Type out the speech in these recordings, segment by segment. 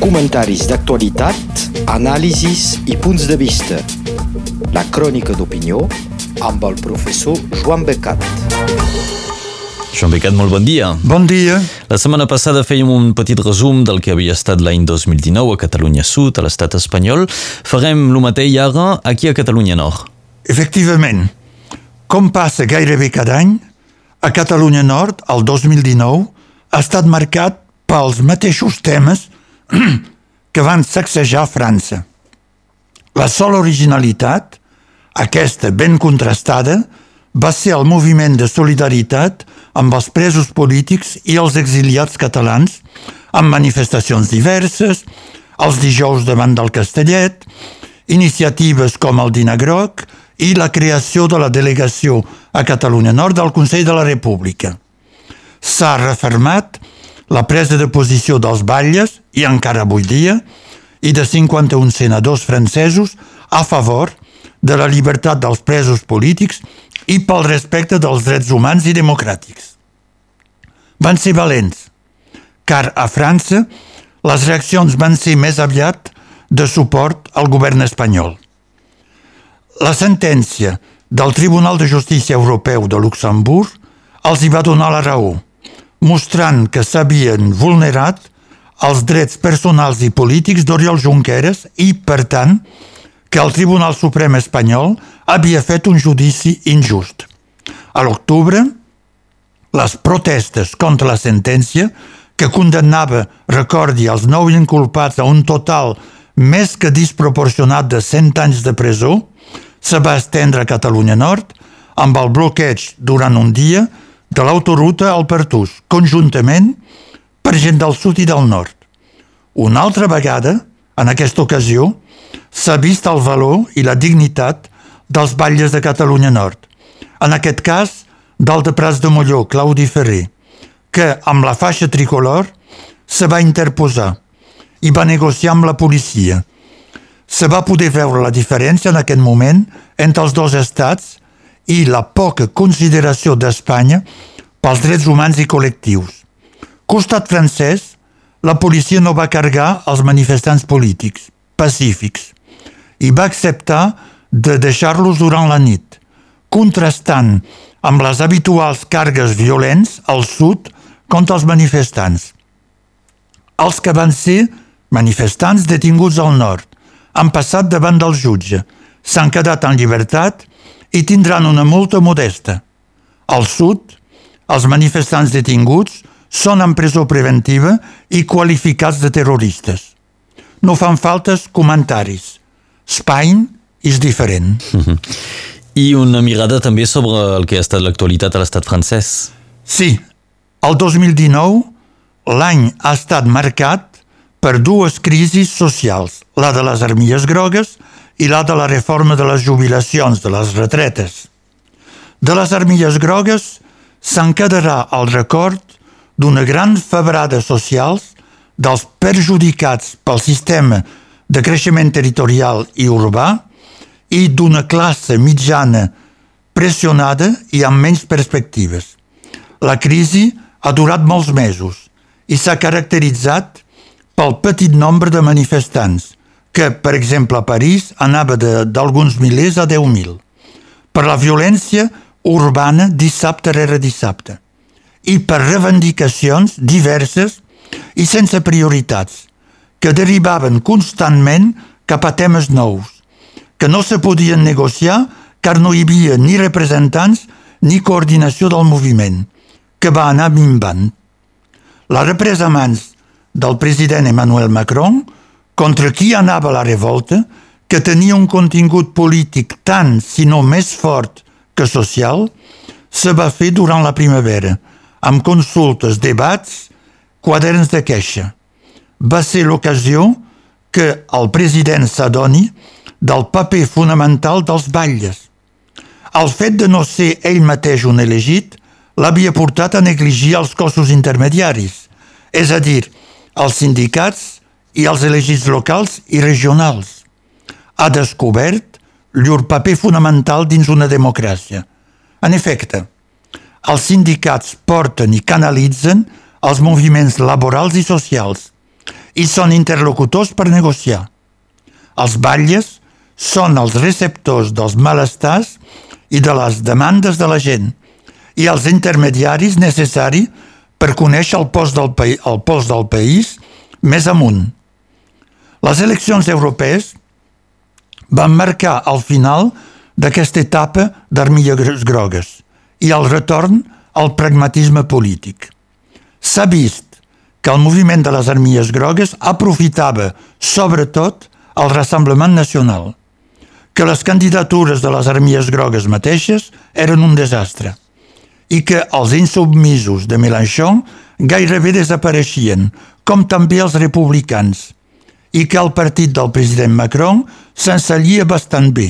Comentaris d'actualitat, anàlisis i punts de vista. La crònica d'opinió amb el professor Joan Becat. Joan Becat, molt bon dia. Bon dia. La setmana passada fèiem un petit resum del que havia estat l'any 2019 a Catalunya Sud, a l'estat espanyol. Farem el mateix ara aquí a Catalunya Nord. Efectivament, com passa gairebé cada any, a Catalunya Nord, el 2019, ha estat marcat pels mateixos temes que van sacsejar França. La sola originalitat, aquesta ben contrastada, va ser el moviment de solidaritat amb els presos polítics i els exiliats catalans, amb manifestacions diverses, els dijous davant del Castellet, iniciatives com el Dinar Groc i la creació de la delegació a Catalunya Nord del Consell de la República. S'ha refermat la presa de posició dels batlles, i encara avui dia, i de 51 senadors francesos a favor de la llibertat dels presos polítics i pel respecte dels drets humans i democràtics. Van ser valents, car a França les reaccions van ser més aviat de suport al govern espanyol. La sentència del Tribunal de Justícia Europeu de Luxemburg els hi va donar la raó, mostrant que s'havien vulnerat els drets personals i polítics d'Oriol Junqueras i, per tant, que el Tribunal Suprem espanyol havia fet un judici injust. A l'octubre, les protestes contra la sentència, que condemnava, recordi, els nou inculpats a un total més que disproporcionat de 100 anys de presó, se va estendre a Catalunya Nord amb el bloqueig durant un dia de l'autoruta al Pertús, conjuntament per gent del sud i del nord. Una altra vegada, en aquesta ocasió, s'ha vist el valor i la dignitat dels batlles de Catalunya Nord. En aquest cas, del de Prats de Molló, Claudi Ferrer, que, amb la faixa tricolor, se va interposar i va negociar amb la policia. Se va poder veure la diferència en aquest moment entre els dos estats i la poca consideració d'Espanya pels drets humans i col·lectius. Costat francès, la policia no va cargar els manifestants polítics, pacífics, i va acceptar de deixar-los durant la nit, contrastant amb les habituals cargues violents al sud contra els manifestants. Els que van ser manifestants detinguts al nord han passat davant del jutge, s'han quedat en llibertat i tindran una multa modesta. Al sud, els manifestants detinguts són en presó preventiva i qualificats de terroristes. No fan faltes comentaris. Spain és diferent. I una mirada també sobre el que ha estat l'actualitat a l'estat francès. Sí, el 2019 l'any ha estat marcat per dues crisis socials, la de les armilles grogues i la de la reforma de les jubilacions, de les retretes. De les armilles grogues se'n quedarà el record d'una gran febrada socials dels perjudicats pel sistema de creixement territorial i urbà i d'una classe mitjana pressionada i amb menys perspectives. La crisi ha durat molts mesos i s'ha caracteritzat pel petit nombre de manifestants, que, per exemple, a París anava d'alguns milers a 10.000, per la violència urbana dissabte rere dissabte, i per reivindicacions diverses i sense prioritats, que derivaven constantment cap a temes nous, que no se podien negociar car no hi havia ni representants ni coordinació del moviment, que va anar minvant. La represa a mans del president Emmanuel Macron contra qui anava la revolta, que tenia un contingut polític tant, si no més fort que social, se va fer durant la primavera, amb consultes, debats, quaderns de queixa. Va ser l'ocasió que el president s'adoni del paper fonamental dels batlles. El fet de no ser ell mateix un elegit l'havia portat a negligir els cossos intermediaris, és a dir, els sindicats i els elegits locals i regionals. Ha descobert llur paper fonamental dins una democràcia. En efecte, els sindicats porten i canalitzen els moviments laborals i socials i són interlocutors per negociar. Els batlles són els receptors dels malestars i de les demandes de la gent i els intermediaris necessaris per conèixer el pols del, país, el pols del país més amunt. Les eleccions europees van marcar el final d'aquesta etapa d'armilles grogues i el retorn al pragmatisme polític. S'ha vist que el moviment de les armilles grogues aprofitava, sobretot, el Rassemblement Nacional, que les candidatures de les armilles grogues mateixes eren un desastre i que els insubmisos de Mélenchon gairebé desapareixien, com també els republicans, i que el partit del president Macron s'ensallia bastant bé.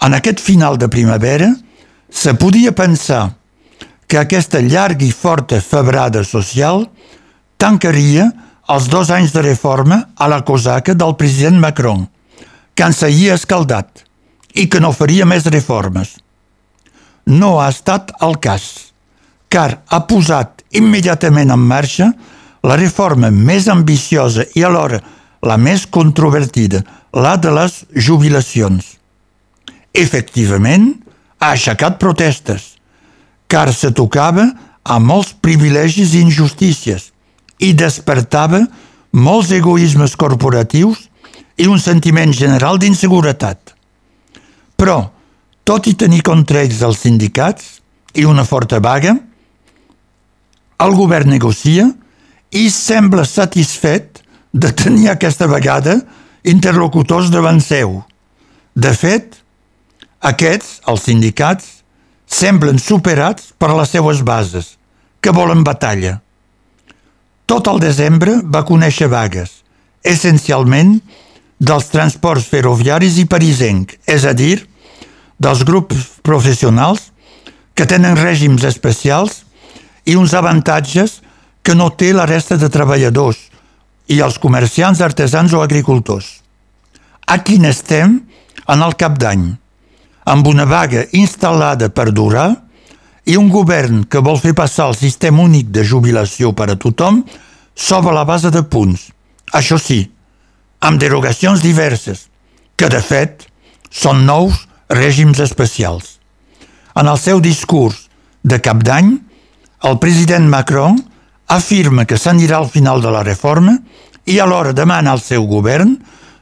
En aquest final de primavera, se podia pensar que aquesta llarga i forta febrada social tancaria els dos anys de reforma a la cosaca del president Macron, que en seguia escaldat i que no faria més reformes. No ha estat el cas, car ha posat immediatament en marxa la reforma més ambiciosa i alhora la més controvertida, la de les jubilacions. Efectivament, ha aixecat protestes, car se tocava a molts privilegis i injustícies i despertava molts egoismes corporatius i un sentiment general d'inseguretat. Però, tot i tenir contra ells els sindicats i una forta vaga, el govern negocia i sembla satisfet de tenir aquesta vegada interlocutors davant seu. De fet, aquests, els sindicats, semblen superats per les seues bases, que volen batalla. Tot el desembre va conèixer vagues, essencialment dels transports ferroviaris i parisenc, és a dir, dels grups professionals que tenen règims especials i uns avantatges que no té la resta de treballadors i els comerciants, artesans o agricultors. Aquí n'estem en el cap d'any amb una vaga instal·lada per durar i un govern que vol fer passar el sistema únic de jubilació per a tothom sobre la base de punts. Això sí, amb derogacions diverses, que de fet són nous règims especials. En el seu discurs de cap d'any, el president Macron afirma que s'anirà al final de la reforma i alhora demana al seu govern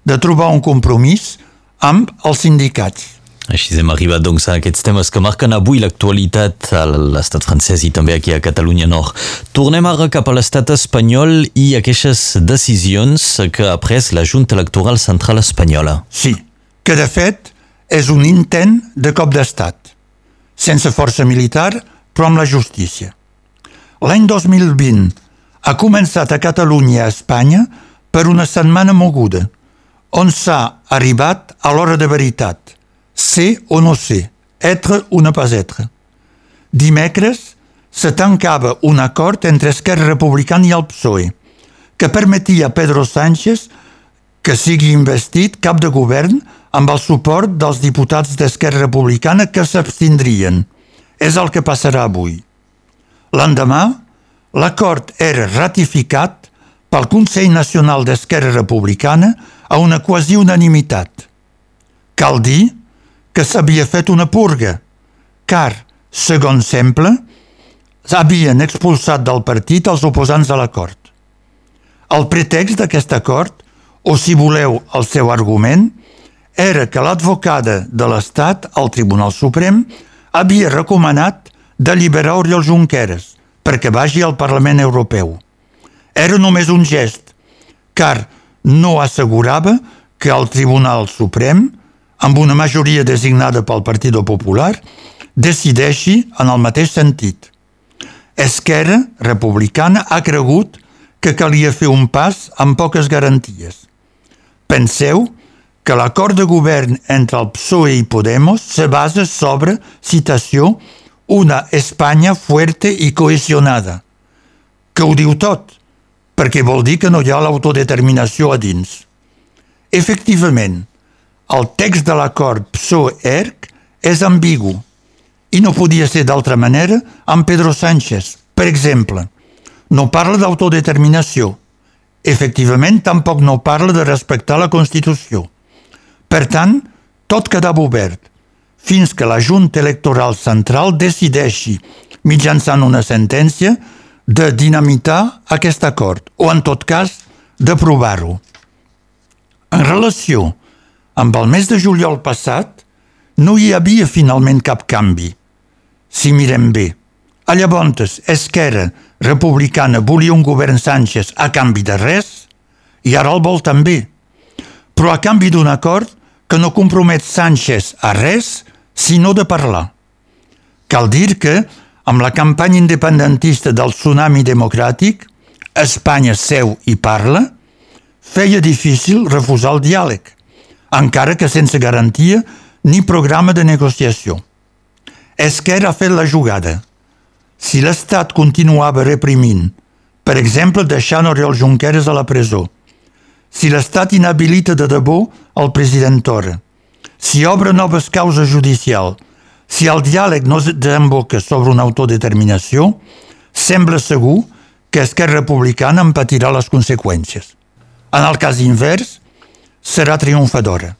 de trobar un compromís amb els sindicats. Així hem arribat doncs, a aquests temes que marquen avui l'actualitat a l'estat francès i també aquí a Catalunya Nord. Tornem ara cap a l'estat espanyol i aquestes decisions que ha pres la Junta Electoral Central Espanyola. Sí, que de fet és un intent de cop d'estat, sense força militar però amb la justícia. L'any 2020 ha començat a Catalunya i a Espanya per una setmana moguda, on s'ha arribat a l'hora de veritat – ser o no ser, être o no pas être. Dimecres se tancava un acord entre Esquerra Republicana i el PSOE que permetia a Pedro Sánchez que sigui investit cap de govern amb el suport dels diputats d'Esquerra Republicana que s'abstindrien. És el que passarà avui. L'endemà, l'acord era ratificat pel Consell Nacional d'Esquerra Republicana a una quasi unanimitat. Cal dir que s'havia fet una purga, car, segons sembla, havien expulsat del partit els oposants a l'acord. El pretext d'aquest acord, o si voleu el seu argument, era que l'advocada de l'Estat, al Tribunal Suprem, havia recomanat d'alliberar Oriol Junqueras perquè vagi al Parlament Europeu. Era només un gest, car no assegurava que el Tribunal Suprem amb una majoria designada pel Partit Popular, decideixi en el mateix sentit. Esquerra Republicana ha cregut que calia fer un pas amb poques garanties. Penseu que l'acord de govern entre el PSOE i Podemos se basa sobre, citació, una Espanya fuerte i cohesionada, que ho diu tot, perquè vol dir que no hi ha l'autodeterminació a dins. Efectivament, el text de l'acord PSOE-ERC és ambigu i no podia ser d'altra manera amb Pedro Sánchez. Per exemple, no parla d'autodeterminació. efectivament tampoc no parla de respectar la Constitució. Per tant, tot quedava obert, fins que la Junta Electoral Central decideixi, mitjançant una sentència, de dinamitar aquest acord, o en tot cas, d'aprovar-ho. En relació amb el mes de juliol passat, no hi havia finalment cap canvi. Si mirem bé, a llavors Esquerra Republicana volia un govern Sánchez a canvi de res i ara el vol també, però a canvi d'un acord que no compromet Sánchez a res sinó de parlar. Cal dir que, amb la campanya independentista del tsunami democràtic, Espanya seu i parla, feia difícil refusar el diàleg, encara que sense garantia ni programa de negociació. Esquerra ha fet la jugada. Si l'Estat continuava reprimint, per exemple deixant Oriol Junqueras a la presó, si l'Estat inhabilita de debò el president Torra, si obre noves causes judicials, si el diàleg no desemboca sobre una autodeterminació, sembla segur que Esquerra Republicana en patirà les conseqüències. En el cas invers, serà triomfadora.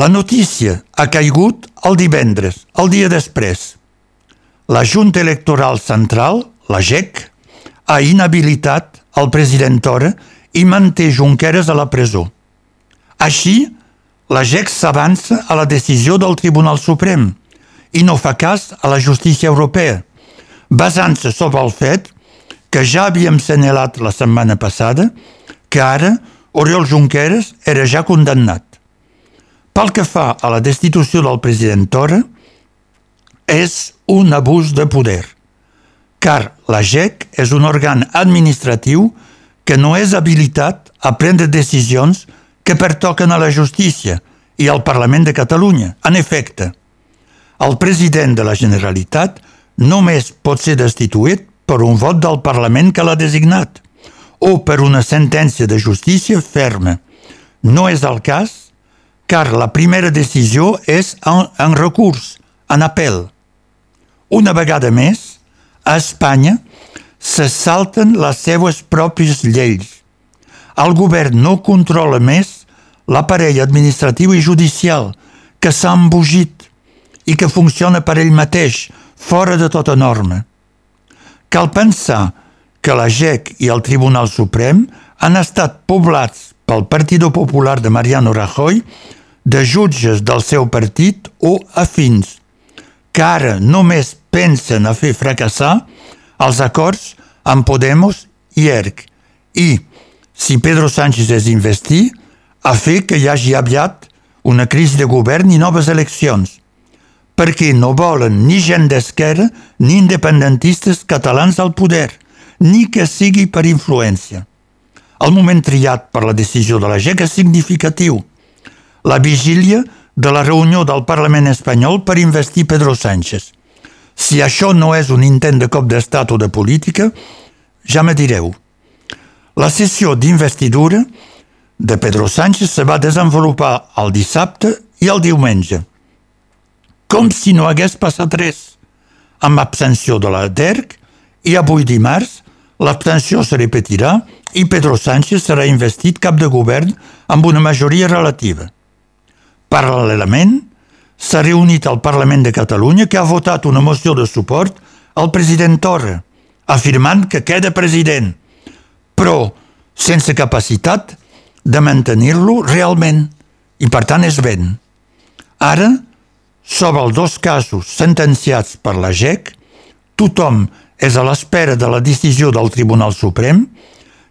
La notícia ha caigut el divendres, el dia després. La Junta Electoral Central, la GEC, ha inhabilitat el president Torra i manté Junqueras a la presó. Així, la GEC s'avança a la decisió del Tribunal Suprem i no fa cas a la justícia europea, basant-se sobre el fet que ja havíem senyalat la setmana passada que ara Oriol Junqueras era ja condemnat. Pel que fa a la destitució del president Torra, és un abús de poder, car la GEC és un òrgan administratiu que no és habilitat a prendre decisions que pertoquen a la justícia i al Parlament de Catalunya. En efecte, el president de la Generalitat només pot ser destituït per un vot del Parlament que l'ha designat o per una sentència de justícia ferma. No és el cas, car la primera decisió és en, en recurs, en apel. Una vegada més, a Espanya se salten les seues pròpies lleis. El govern no controla més l'aparell administratiu i judicial que s'ha embogit i que funciona per ell mateix, fora de tota norma. Cal pensar que la GEC i el Tribunal Suprem han estat poblats pel Partido Popular de Mariano Rajoy de jutges del seu partit o afins, que ara només pensen a fer fracassar els acords amb Podemos i ERC i, si Pedro Sánchez és investir, a fer que hi hagi aviat una crisi de govern i noves eleccions, perquè no volen ni gent d'esquerra ni independentistes catalans al poder, ni que sigui per influència. El moment triat per la decisió de la GEC és significatiu. La vigília de la reunió del Parlament espanyol per investir Pedro Sánchez. Si això no és un intent de cop d'estat o de política, ja me direu. La sessió d'investidura de Pedro Sánchez se va desenvolupar el dissabte i el diumenge, com si no hagués passat res, amb abstenció de la DERC i avui dimarts l'abstenció se repetirà i Pedro Sánchez serà investit cap de govern amb una majoria relativa. Paral·lelament, s'ha reunit al Parlament de Catalunya que ha votat una moció de suport al president Torra, afirmant que queda president, però sense capacitat de mantenir-lo realment, i per tant és vent. Ara, sobre els dos casos sentenciats per la GEC, tothom és a l'espera de la decisió del Tribunal Suprem,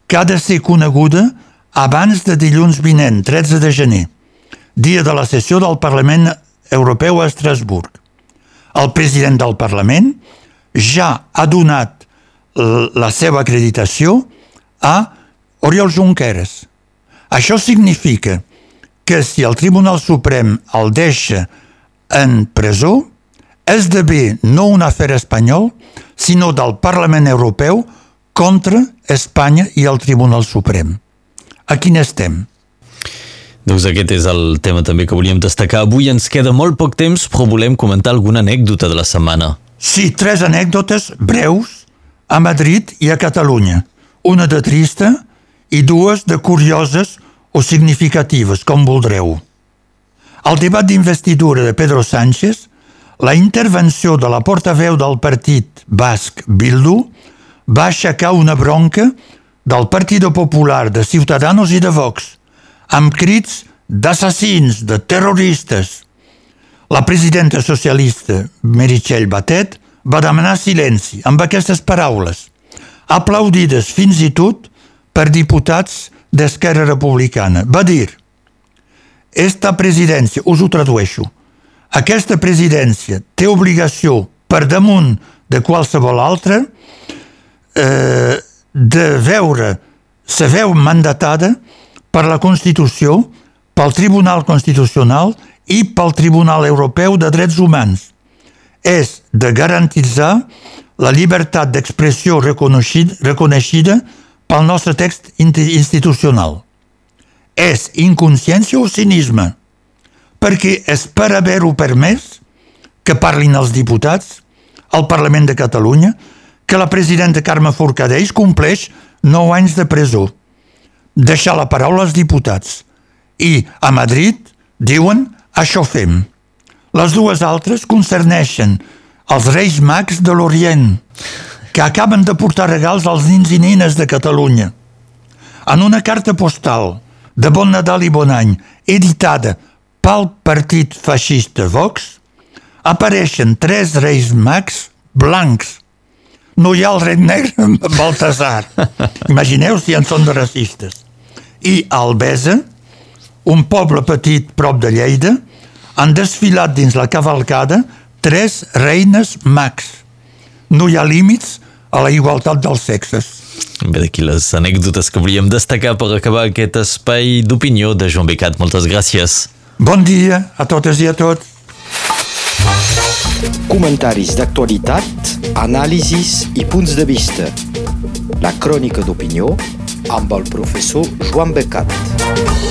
que ha de ser coneguda abans de dilluns vinent, 13 de gener dia de la sessió del Parlament Europeu a Estrasburg. El president del Parlament ja ha donat la seva acreditació a Oriol Junqueras. Això significa que si el Tribunal Suprem el deixa en presó, esdevé no un afer espanyol, sinó del Parlament Europeu contra Espanya i el Tribunal Suprem. A quin estem? Doncs aquest és el tema també que volíem destacar. Avui ens queda molt poc temps, però volem comentar alguna anècdota de la setmana. Sí, tres anècdotes breus a Madrid i a Catalunya. Una de trista i dues de curioses o significatives, com voldreu. Al debat d'investidura de Pedro Sánchez, la intervenció de la portaveu del partit basc Bildu va aixecar una bronca del Partit Popular, de Ciutadanos i de Vox, amb crits d'assassins, de terroristes. La presidenta socialista Meritxell Batet va demanar silenci amb aquestes paraules, aplaudides fins i tot per diputats d'Esquerra Republicana. Va dir «Esta presidència, us ho tradueixo, aquesta presidència té obligació per damunt de qualsevol altra eh, de veure la veu mandatada per la Constitució, pel Tribunal Constitucional i pel Tribunal Europeu de Drets Humans. És de garantitzar la llibertat d'expressió reconeixida, pel nostre text institucional. És inconsciència o cinisme? Perquè és per haver-ho permès que parlin els diputats al Parlament de Catalunya que la presidenta Carme Forcadell compleix 9 anys de presó. Deixar la paraula als diputats. I a Madrid diuen això fem. Les dues altres concerneixen els Reis Mags de l'Orient, que acaben de portar regals als nins i nines de Catalunya. En una carta postal de Bon Nadal i Bon Any, editada pel partit feixista Vox, apareixen tres Reis Mags blancs no hi ha el rei negre Baltasar. Imagineu si en són de racistes. I a Albesa, un poble petit prop de Lleida, han desfilat dins la cavalcada tres reines mags. No hi ha límits a la igualtat dels sexes. Bé, d'aquí les anècdotes que volíem destacar per acabar aquest espai d'opinió de Joan Becat. Moltes gràcies. Bon dia a totes i a tots. Comentaris d'actualitat, anàlisis i punts de vista. La crònica d'opinió amb el professor Joan Becat.